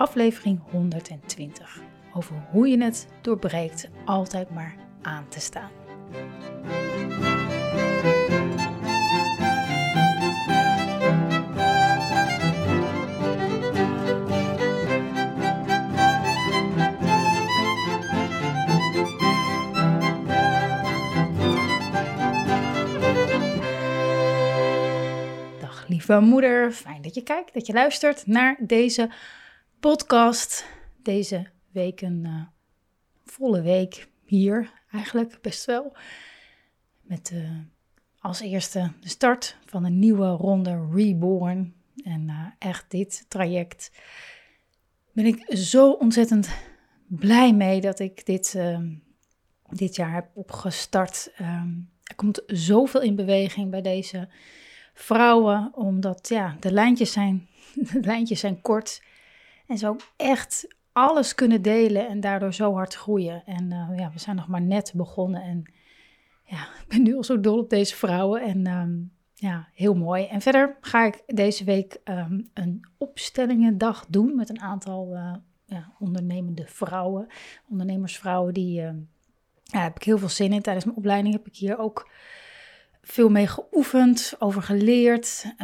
aflevering 120. Over hoe je het doorbreekt altijd maar aan te staan. Dag lieve moeder, fijn dat je kijkt, dat je luistert naar deze podcast. Deze week een uh, volle week hier, eigenlijk best wel. Met uh, als eerste de start van een nieuwe ronde Reborn. En uh, echt dit traject ben ik zo ontzettend blij mee dat ik dit, dit jaar heb opgestart. Um, er komt zoveel in beweging bij deze vrouwen, omdat ja, de lijntjes zijn, de lijntjes zijn kort. En ook echt alles kunnen delen en daardoor zo hard groeien. En uh, ja, we zijn nog maar net begonnen. En ja, ik ben nu al zo dol op deze vrouwen. En um, ja, heel mooi. En verder ga ik deze week um, een opstellingendag doen met een aantal uh, ja, ondernemende vrouwen. Ondernemersvrouwen, die uh, heb ik heel veel zin in. Tijdens mijn opleiding heb ik hier ook veel mee geoefend, over geleerd.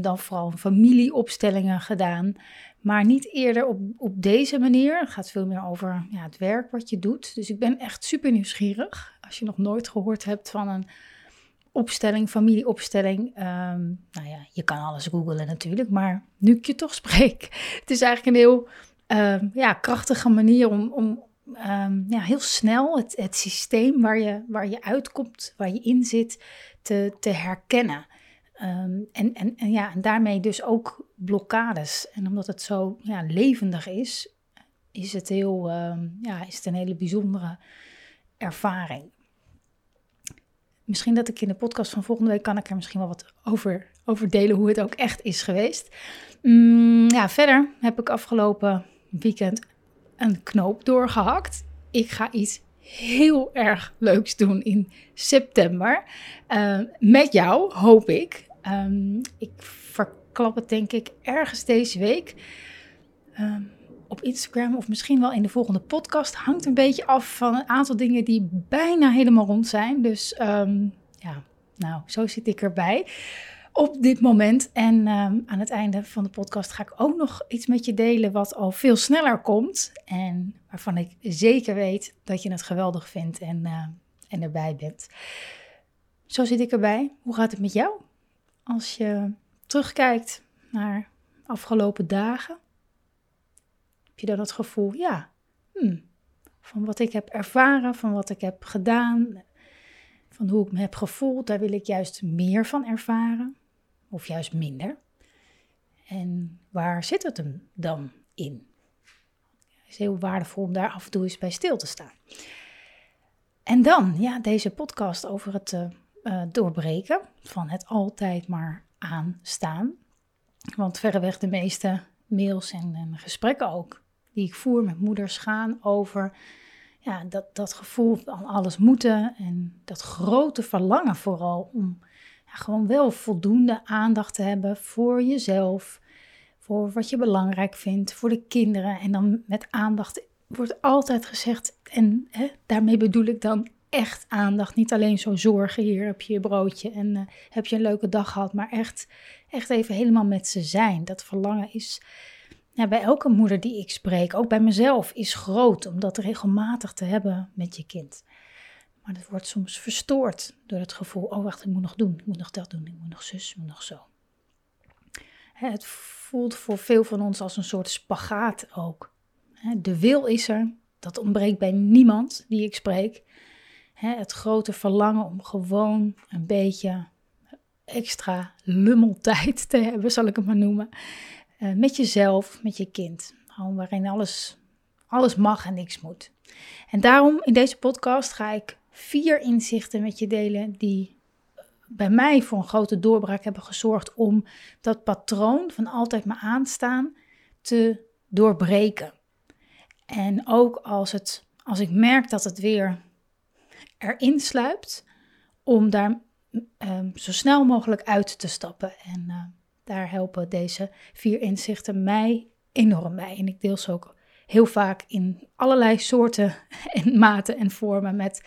Dan vooral familieopstellingen gedaan. Maar niet eerder op, op deze manier. Het gaat veel meer over ja, het werk wat je doet. Dus ik ben echt super nieuwsgierig. Als je nog nooit gehoord hebt van een opstelling, familieopstelling. Um, nou ja, je kan alles googlen natuurlijk. Maar nu ik je toch spreek. Het is eigenlijk een heel um, ja, krachtige manier om, om um, ja, heel snel het, het systeem waar je, waar je uitkomt, waar je in zit, te, te herkennen. Um, en, en, ja, en daarmee dus ook blokkades. En omdat het zo ja, levendig is, is het, heel, um, ja, is het een hele bijzondere ervaring. Misschien dat ik in de podcast van volgende week kan ik er misschien wel wat over, over delen hoe het ook echt is geweest. Mm, ja, verder heb ik afgelopen weekend een knoop doorgehakt. Ik ga iets heel erg leuks doen in september. Uh, met jou, hoop ik. Um, ik verklap het denk ik ergens deze week. Um, op Instagram of misschien wel in de volgende podcast. Hangt een beetje af van een aantal dingen die bijna helemaal rond zijn. Dus um, ja, nou, zo zit ik erbij op dit moment. En aan het einde van de podcast ga ik ook nog iets met je delen wat al veel sneller komt. En waarvan ik zeker weet dat je het geweldig vindt en, uh, en erbij bent. Zo zit ik erbij. Hoe gaat het met jou? Als je terugkijkt naar afgelopen dagen, heb je dan het gevoel, ja, hmm, van wat ik heb ervaren, van wat ik heb gedaan, van hoe ik me heb gevoeld, daar wil ik juist meer van ervaren of juist minder. En waar zit het hem dan in? Het is heel waardevol om daar af en toe eens bij stil te staan. En dan, ja, deze podcast over het uh, uh, doorbreken van het altijd maar aanstaan. Want verreweg de meeste mails en, en, gesprekken ook die ik voer met moeders gaan over ja, dat, dat gevoel van alles moeten en dat grote verlangen vooral om ja, gewoon wel voldoende aandacht te hebben voor jezelf, voor wat je belangrijk vindt, voor de kinderen. En dan met aandacht wordt altijd gezegd, en hè, daarmee bedoel ik dan echt aandacht. Niet alleen zo zorgen, hier heb je je broodje en uh, heb je een leuke dag gehad, maar echt, echt even helemaal met ze zijn. Dat verlangen is ja, bij elke moeder die ik spreek, ook bij mezelf, is groot om dat regelmatig te hebben met je kind. Maar dat wordt soms verstoord door het gevoel, oh wacht, ik moet nog doen, ik moet nog dat doen, ik moet nog zus, ik moet nog zo. Het voelt voor veel van ons als een soort spagaat ook. De wil is er, dat ontbreekt bij niemand die ik spreek. Het grote verlangen om gewoon een beetje extra lummeltijd te hebben, zal ik het maar noemen. Eh, met jezelf, met je kind. Waarin alles, alles mag en niks moet. En daarom in deze podcast ga ik vier inzichten met je delen die bij mij voor een grote doorbraak hebben gezorgd om dat patroon van altijd maar aanstaan te doorbreken. En ook als, het, als ik merk dat het weer erin sluipt, om daar um, zo snel mogelijk uit te stappen. En uh, daar helpen deze vier inzichten mij enorm bij. En ik deel ze ook heel vaak in allerlei soorten en maten en vormen met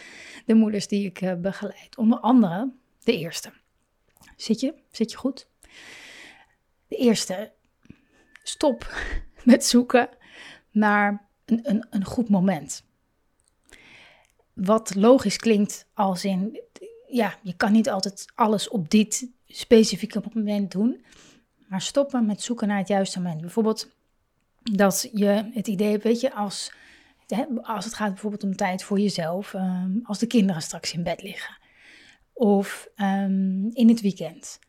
de moeders die ik uh, begeleid. Onder andere de eerste. Zit je? Zit je goed? De eerste. Stop met zoeken naar een, een, een goed moment. Wat logisch klinkt als in, ja, je kan niet altijd alles op dit specifieke moment doen. Maar stoppen met zoeken naar het juiste moment. Bijvoorbeeld dat je het idee hebt, weet je, als, als het gaat bijvoorbeeld om tijd voor jezelf, um, als de kinderen straks in bed liggen. Of um, in het weekend.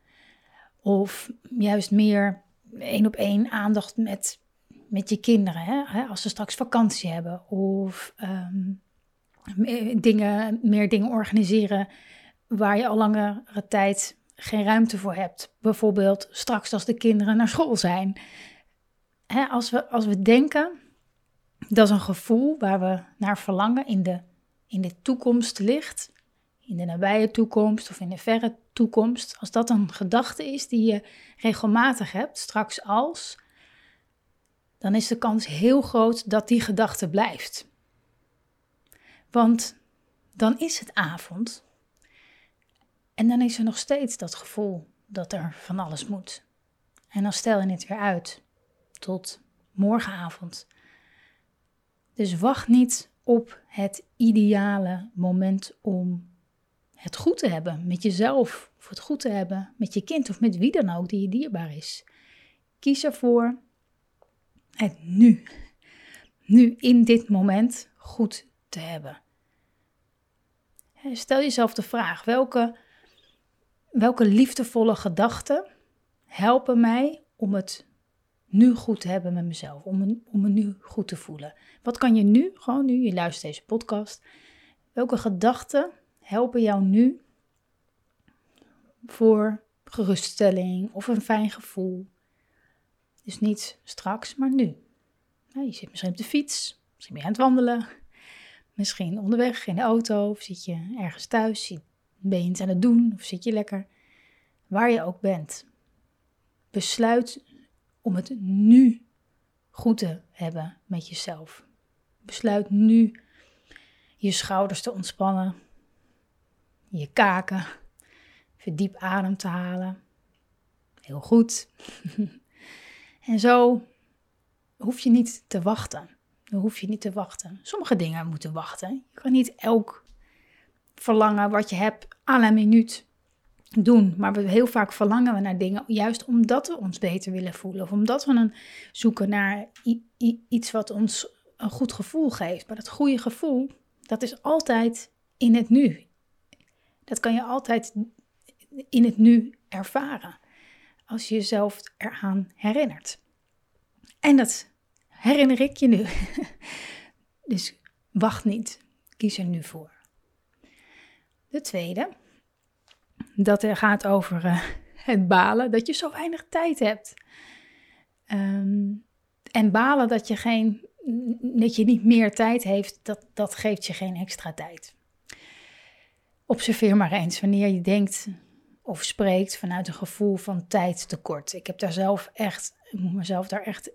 Of juist meer één op één aandacht met, met je kinderen, hè? als ze straks vakantie hebben. Of um, dingen, meer dingen organiseren waar je al langere tijd geen ruimte voor hebt. Bijvoorbeeld straks als de kinderen naar school zijn. Hè, als, we, als we denken, dat is een gevoel waar we naar verlangen in de, in de toekomst ligt. In de nabije toekomst of in de verre toekomst. Als dat een gedachte is die je regelmatig hebt, straks als, dan is de kans heel groot dat die gedachte blijft. Want dan is het avond en dan is er nog steeds dat gevoel dat er van alles moet. En dan stel je het weer uit tot morgenavond. Dus wacht niet op het ideale moment om het goed te hebben met jezelf, of het goed te hebben met je kind of met wie dan ook die je dierbaar is. Kies ervoor het nu, nu in dit moment goed te hebben. Stel jezelf de vraag: welke welke liefdevolle gedachten helpen mij om het nu goed te hebben met mezelf, om me, om me nu goed te voelen? Wat kan je nu, gewoon nu, je luistert deze podcast, welke gedachten helpen jou nu voor geruststelling of een fijn gevoel? Dus niet straks, maar nu. je zit misschien op de fiets, misschien ben je aan het wandelen, misschien onderweg in de auto of zit je ergens thuis, ben je iets aan het doen of zit je lekker? Waar je ook bent. Besluit om het nu goed te hebben met jezelf. Besluit nu je schouders te ontspannen, je kaken, even diep adem te halen. Heel goed. en zo hoef je niet te wachten. Dan hoef je niet te wachten. Sommige dingen moeten wachten. Je kan niet elk verlangen wat je hebt aan een minuut doen. Maar we, heel vaak verlangen we naar dingen juist omdat we ons beter willen voelen. Of omdat we een, zoeken naar iets wat ons een goed gevoel geeft. Maar dat goede gevoel, dat is altijd in het nu. Dat kan je altijd in het nu ervaren. Als je jezelf eraan herinnert. En dat herinner ik je nu. dus wacht niet. Kies er nu voor. De tweede, dat er gaat over uh, het balen, dat je zo weinig tijd hebt. Um, en balen dat je, geen, dat je niet meer tijd heeft, dat, dat geeft je geen extra tijd. Observeer maar eens wanneer je denkt of spreekt vanuit een gevoel van tijdtekort. Ik heb daar zelf echt, ik moet mezelf daar echt,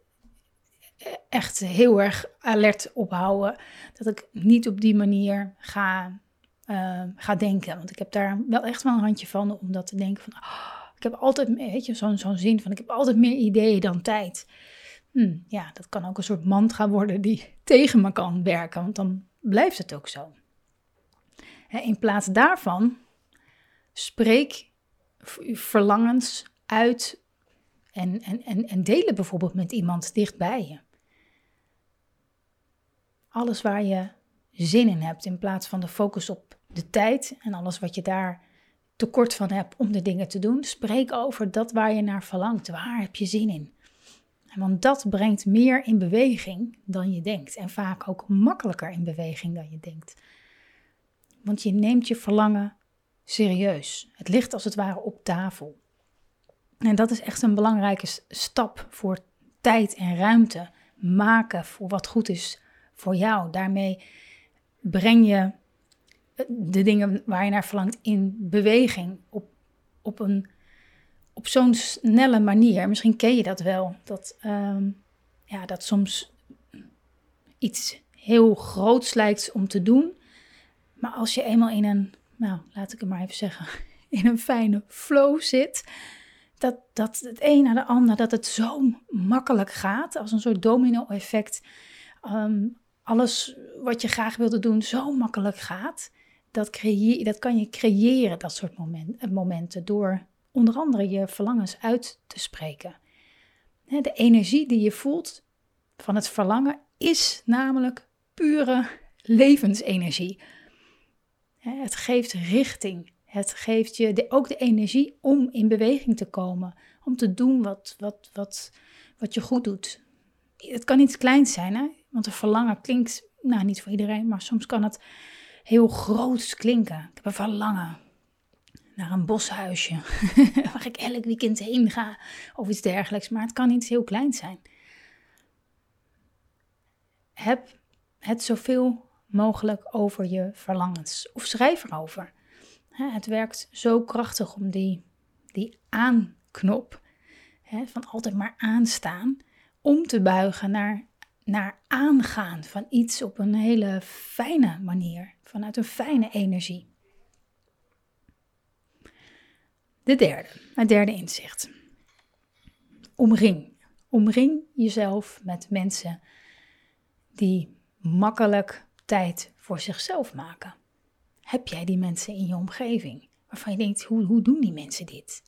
echt heel erg alert op houden. Dat ik niet op die manier ga uh, ga denken. Want ik heb daar wel echt wel een handje van om dat te denken van... Oh, ik heb altijd, weet je, zo'n zo'n zin van ik heb altijd meer ideeën dan tijd. Hm, ja, dat kan ook een soort mantra worden die tegen me kan werken, want dan blijft het ook zo. In plaats daarvan spreek verlangens uit en, en, en, en delen bijvoorbeeld met iemand dichtbij je. Alles waar je zin in hebt, in plaats van de focus op de tijd en alles wat je daar tekort van hebt om de dingen te doen. Spreek over dat waar je naar verlangt. Waar heb je zin in? Want dat brengt meer in beweging dan je denkt. En vaak ook makkelijker in beweging dan je denkt. Want je neemt je verlangen serieus. Het ligt als het ware op tafel. En dat is echt een belangrijke stap voor tijd en ruimte maken voor wat goed is voor jou. Daarmee breng je eh, de dingen waar je naar verlangt in beweging op, op, een, op zo'n snelle manier. Misschien ken je dat wel, dat, ehm, ja, dat soms iets heel groots lijkt om te doen. Maar als je eenmaal in een, nou laat ik het maar even zeggen, in een fijne flow zit, dat, dat het een naar de ander, dat het zo makkelijk gaat, als een soort domino-effect. Ehm, alles wat je graag wilde doen zo makkelijk gaat, dat, dat kan je creëren, dat soort moment, momenten, door onder andere je verlangens uit te spreken. De energie die je voelt van het verlangen is namelijk pure levensenergie. Het geeft richting. Het geeft je ook de energie om in beweging te komen. Om te doen wat, wat, wat, wat je goed doet. Het kan iets kleins zijn, hè? Want een verlangen klinkt, nou niet voor iedereen, maar soms kan het heel groot klinken. Ik heb een verlangen naar een boshuisje waar ik elk weekend heen ga of iets dergelijks. Maar het kan iets heel kleins zijn. Heb het zoveel mogelijk over je verlangens of schrijf erover. Het werkt zo krachtig om die, die aanknop van altijd maar aanstaan, om te buigen naar, naar aangaan van iets op een hele fijne manier, vanuit een fijne energie. De derde, het derde inzicht. Omring. Omring jezelf met mensen die makkelijk tijd voor zichzelf maken. Heb jij die mensen in je omgeving waarvan je denkt, hoe, hoe doen die mensen dit?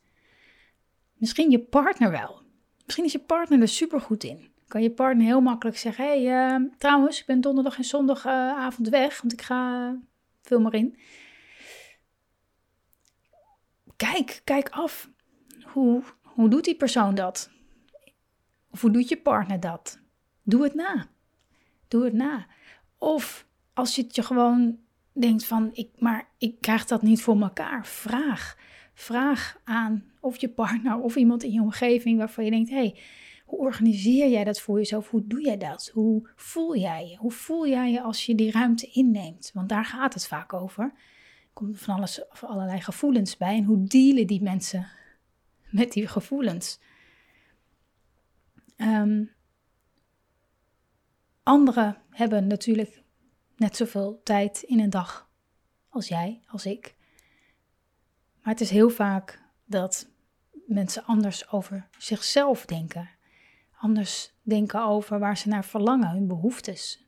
Misschien je partner wel. Misschien is je partner er supergoed in. Kan je partner heel makkelijk zeggen, hey, uh, trouwens, ik ben donderdag en zondagavond weg, want ik ga, uh, vul maar in. Kijk, kijk af. Hoe, hoe doet die persoon dat? Of hoe doet je partner dat? Doe het na. Doe het na. Of als je het je gewoon denkt van, ik, maar ik krijg dat niet voor elkaar. Vraag. Vraag aan of je partner of iemand in je omgeving waarvan je denkt, hé, hey, hoe organiseer jij dat voor jezelf? Hoe doe jij dat? Hoe voel jij je? Hoe voel jij je als je die ruimte inneemt? Want daar gaat het vaak over. Er komt van alles, allerlei gevoelens bij. En hoe dealen die mensen met die gevoelens? Um, anderen hebben natuurlijk net zoveel tijd in een dag als jij, als ik. Maar het is heel vaak dat mensen anders over zichzelf denken. Anders denken over waar ze naar verlangen, hun behoeftes.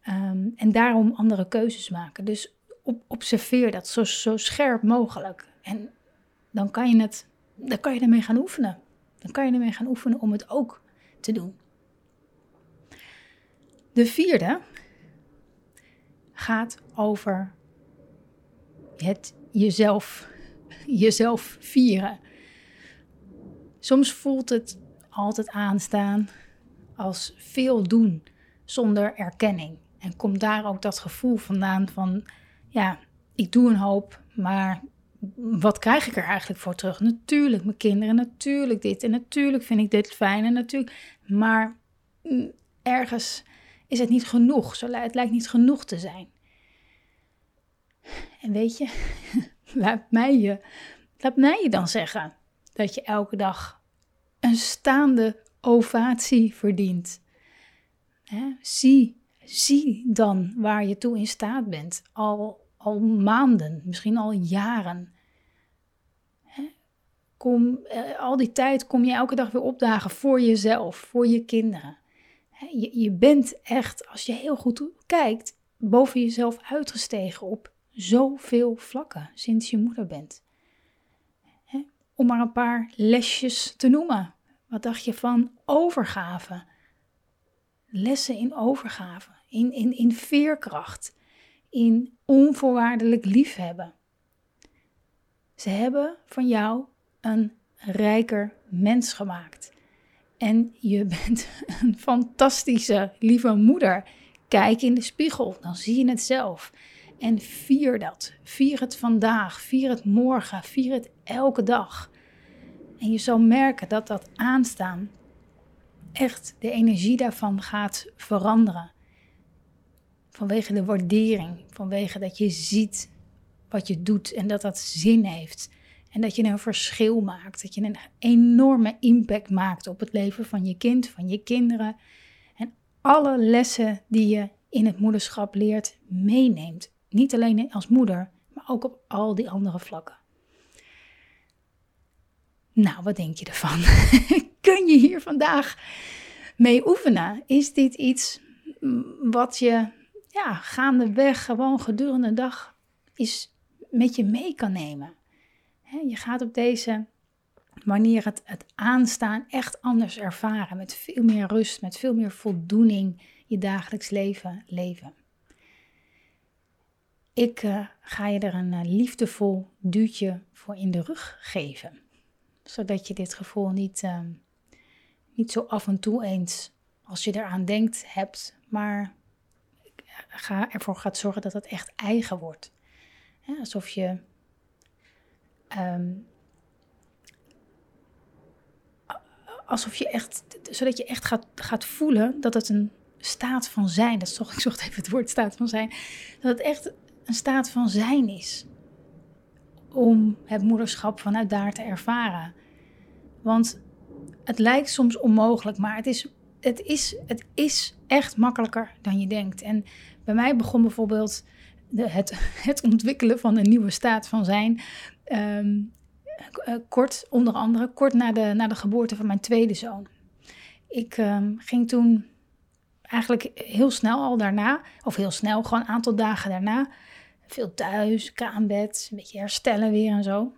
Ehm, en daarom andere keuzes maken. Dus observeer dat zo, zo scherp mogelijk. En dan kan je het, dan kan je ermee gaan oefenen. Dan kan je ermee gaan oefenen om het ook te doen. De vierde gaat over het jezelf, jezelf vieren. Soms voelt het altijd aanstaan als veel doen zonder erkenning. En komt daar ook dat gevoel vandaan van, ja, ik doe een hoop, maar wat krijg ik er eigenlijk voor terug? Natuurlijk mijn kinderen, natuurlijk dit en natuurlijk vind ik dit fijn en natuurlijk, maar mm, ergens is het niet genoeg. Zo, het lijkt niet genoeg te zijn. En weet je, laat mij je, laat mij je dan zeggen dat je elke dag een staande ovatie verdient. zie, zie dan waar je toe in staat bent. Al, al maanden, misschien al jaren. Kom, eh, al die tijd kom je elke dag weer opdagen voor jezelf, voor je kinderen. Je, je bent echt, als je heel goed kijkt, boven jezelf uitgestegen op zoveel vlakken sinds je moeder bent. Om maar een paar lesjes te noemen. Wat dacht je van overgave? Lessen in overgave, in, in, in veerkracht, in onvoorwaardelijk liefhebben. Ze hebben van jou een rijker mens gemaakt. en je bent een fantastische, lieve moeder. Kijk in de spiegel, dan zie je het zelf. En vier dat. Vier het vandaag, vier het morgen, vier het elke dag. En je zal merken dat dat aanstaan echt de energie daarvan gaat veranderen. Vanwege de waardering, vanwege dat je ziet wat je doet en dat dat zin heeft. En dat je een verschil maakt, dat je een enorme impact maakt op het leven van je kind, van je kinderen. En alle lessen die je in het moederschap leert, meeneemt. Niet alleen als moeder, maar ook op al die andere vlakken. Nou, wat denk je ervan? Kun je hier vandaag mee oefenen? Is dit iets wat je ja, gaandeweg, gewoon gedurende de dag, is met je mee kan nemen? je gaat op deze manier het, het aanstaan echt anders ervaren. Met veel meer rust, met veel meer voldoening je dagelijks leven leven. Ik uh, ga je er een uh, liefdevol duwtje voor in de rug geven. Zodat je dit gevoel niet, uh, niet zo af en toe eens, als je eraan denkt, hebt. Maar ga ervoor gaat zorgen dat het echt eigen wordt. alsof je um, alsof je echt, zodat je echt gaat, gaat voelen dat het een staat van zijn, dat is ik zocht even het woord staat van zijn, dat het echt een staat van zijn is om het moederschap vanuit daar te ervaren. Want het lijkt soms onmogelijk, maar het is, het is, het is echt makkelijker dan je denkt. En bij mij begon bijvoorbeeld de, het, het ontwikkelen van een nieuwe staat van zijn. Ehm, eh, kort, onder andere, kort na de, na de geboorte van mijn tweede zoon. Ik ehm, ging toen eigenlijk heel snel al daarna, of heel snel, gewoon een aantal dagen daarna, veel thuis, kraambed, een beetje herstellen weer en zo.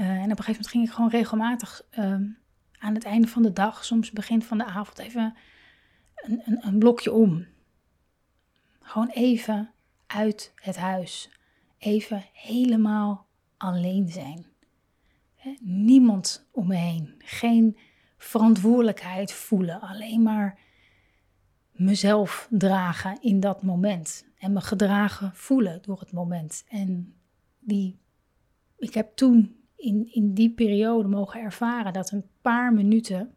Uh, en op een gegeven moment ging ik gewoon regelmatig ehm, aan het einde van de dag, soms begin van de avond, even een, een, een blokje om. Gewoon even uit het huis. Even helemaal alleen zijn. Niemand om me heen. Geen verantwoordelijkheid voelen. Alleen maar mezelf dragen in dat moment. En me gedragen voelen door het moment. En die, ik heb toen in, in die periode mogen ervaren dat een paar minuten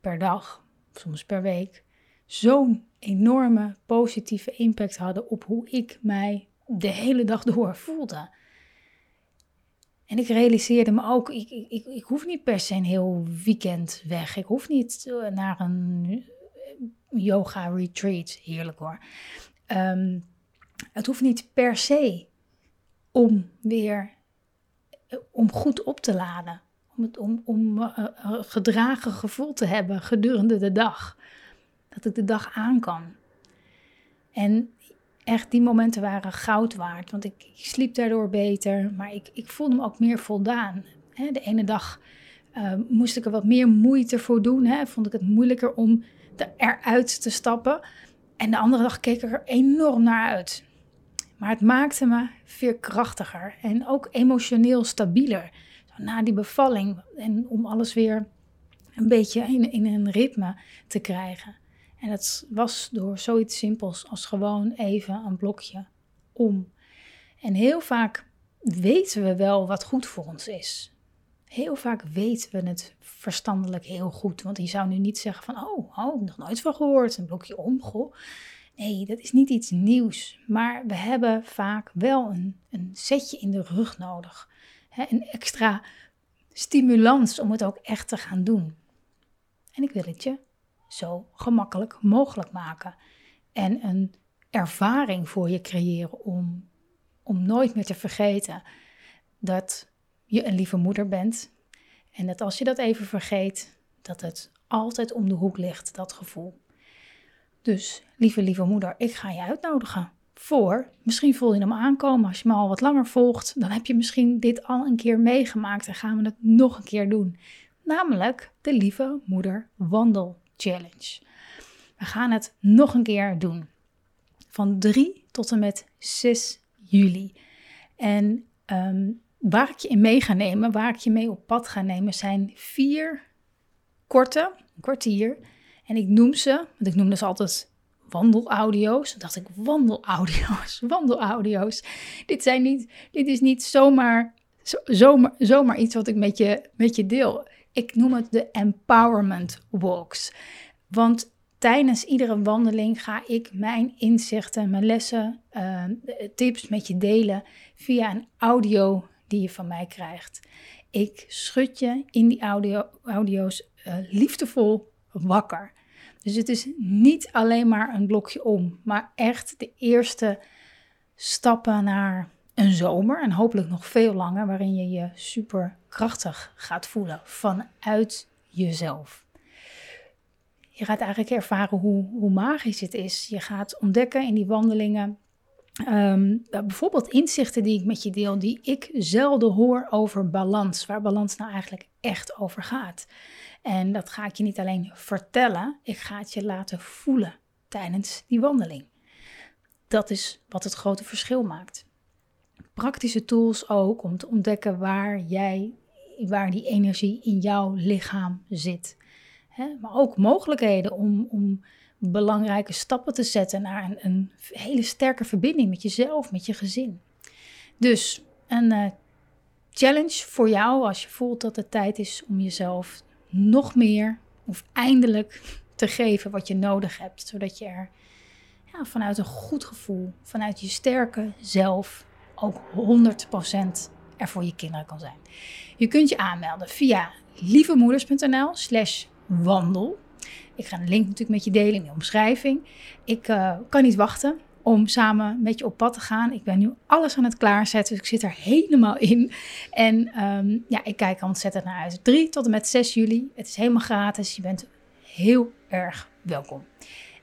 per dag, soms per week, zo'n enorme positieve impact hadden op hoe ik mij de hele dag door voelde. En ik realiseerde me ook, ik, ik, ik, hoef niet per se een heel weekend weg. Ik hoef niet eh, naar een eh, yoga retreat. Heerlijk hoor. Ehm, het hoeft niet per se om weer, om goed op te laden. Om, het, om, om uh, gedragen gevoel te hebben gedurende de dag. Dat ik de dag aan kan. En echt, die momenten waren goud waard. Want ik, sliep daardoor beter, maar ik, ik voelde me ook meer voldaan. de ene dag moest ik er wat meer moeite voor doen. Vond ik het moeilijker om eruit te stappen. En de andere dag keek ik er enorm naar uit. Maar het maakte me veerkrachtiger en ook emotioneel stabieler. na die bevalling en om alles weer een beetje in, in een ritme te krijgen. En dat was door zoiets simpels als gewoon even een blokje om. En heel vaak weten we wel wat goed voor ons is. Heel vaak weten we het verstandelijk heel goed. Want je zou nu niet zeggen van, oh, oh nog nooit van gehoord, een blokje om, goh. Nee, dat is niet iets nieuws. Maar we hebben vaak wel een, een setje in de rug nodig. een extra stimulans om het ook echt te gaan doen. En ik wil het je zo gemakkelijk mogelijk maken. En een ervaring voor je creëren om, om nooit meer te vergeten dat je een lieve moeder bent. En dat als je dat even vergeet, dat het altijd om de hoek ligt, dat gevoel. Dus, lieve, lieve moeder, ik ga je uitnodigen voor. Misschien voel je hem aankomen. Als je me al wat langer volgt, dan heb je misschien dit al een keer meegemaakt en gaan we het nog een keer doen. Namelijk de Lieve Moeder Wandel Challenge. We gaan het nog een keer doen. Van 3 tot en met 6 juli. En um, waar ik je in mee ga nemen, waar ik je mee op pad ga nemen, zijn vier korte, kwartier. En ik noem ze, want ik noemde ze altijd wandelaudio's. Dan dacht ik, wandelaudio's, wandelaudio's. Dit, zijn niet, dit is niet zomaar, zomaar, zomaar iets wat ik met je, met je deel. Ik noem het de empowerment walks. Want tijdens iedere wandeling ga ik mijn inzichten, mijn lessen, uh, tips met je delen via een audio die je van mij krijgt. Ik schud je in die audio, audio's uh, liefdevol wakker. Dus het is niet alleen maar een blokje om, maar echt de eerste stappen naar een zomer en hopelijk nog veel langer, waarin je je super krachtig gaat voelen vanuit jezelf. Je gaat eigenlijk ervaren hoe, hoe magisch het is. Je gaat ontdekken in die wandelingen ehm, bijvoorbeeld inzichten die ik met je deel, die ik zelden hoor over balans, waar balans nou eigenlijk echt over gaat. En dat ga ik je niet alleen vertellen, ik ga het je laten voelen tijdens die wandeling. Dat is wat het grote verschil maakt. Praktische tools ook om te ontdekken waar jij, waar die energie in jouw lichaam zit. maar ook mogelijkheden om, om belangrijke stappen te zetten naar een, een, hele sterke verbinding met jezelf, met je gezin. Dus een uh, challenge voor jou als je voelt dat het tijd is om jezelf nog meer of eindelijk te geven wat je nodig hebt. Zodat je er ja, vanuit een goed gevoel, vanuit je sterke zelf ook 100% er voor je kinderen kan zijn. Je kunt je aanmelden via lievemoeders.nl slash wandel. Ik ga een link natuurlijk met je delen in de omschrijving. Ik uh, kan niet wachten om samen met je op pad te gaan. Ik ben nu alles aan het klaarzetten, dus ik zit er helemaal in. En um, ja, ik kijk er ontzettend naar uit. 3 tot en met 6 juli. Het is helemaal gratis. Je bent heel erg welkom.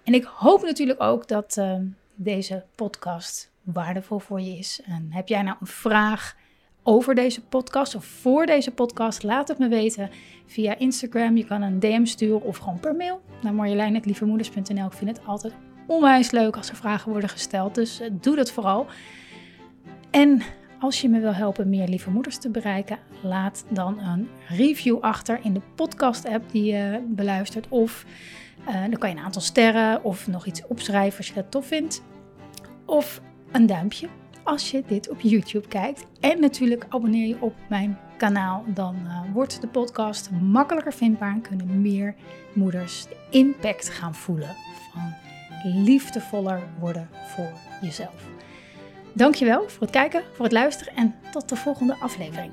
En ik hoop natuurlijk ook dat uh, deze podcast waardevol voor je is. En heb jij nou een vraag over deze podcast of voor deze podcast? Laat het me weten via Instagram. Je kan een DM sturen of gewoon per mail naar marjolein.lievemoeders.nl. Ik vind het altijd onwijs leuk als er vragen worden gesteld. Dus eh, doe dat vooral. En als je me wil helpen meer lieve moeders te bereiken, laat dan een review achter in de podcast-app die je beluistert. Of uh, dan kan je een aantal sterren of nog iets opschrijven als je dat tof vindt. Of een duimpje als je dit op YouTube kijkt. En natuurlijk abonneer je op mijn kanaal. Dan uh, wordt de podcast makkelijker vindbaar en kunnen meer moeders de impact gaan voelen van liefdevoller worden voor jezelf. Dankjewel voor het kijken, voor het luisteren en tot de volgende aflevering.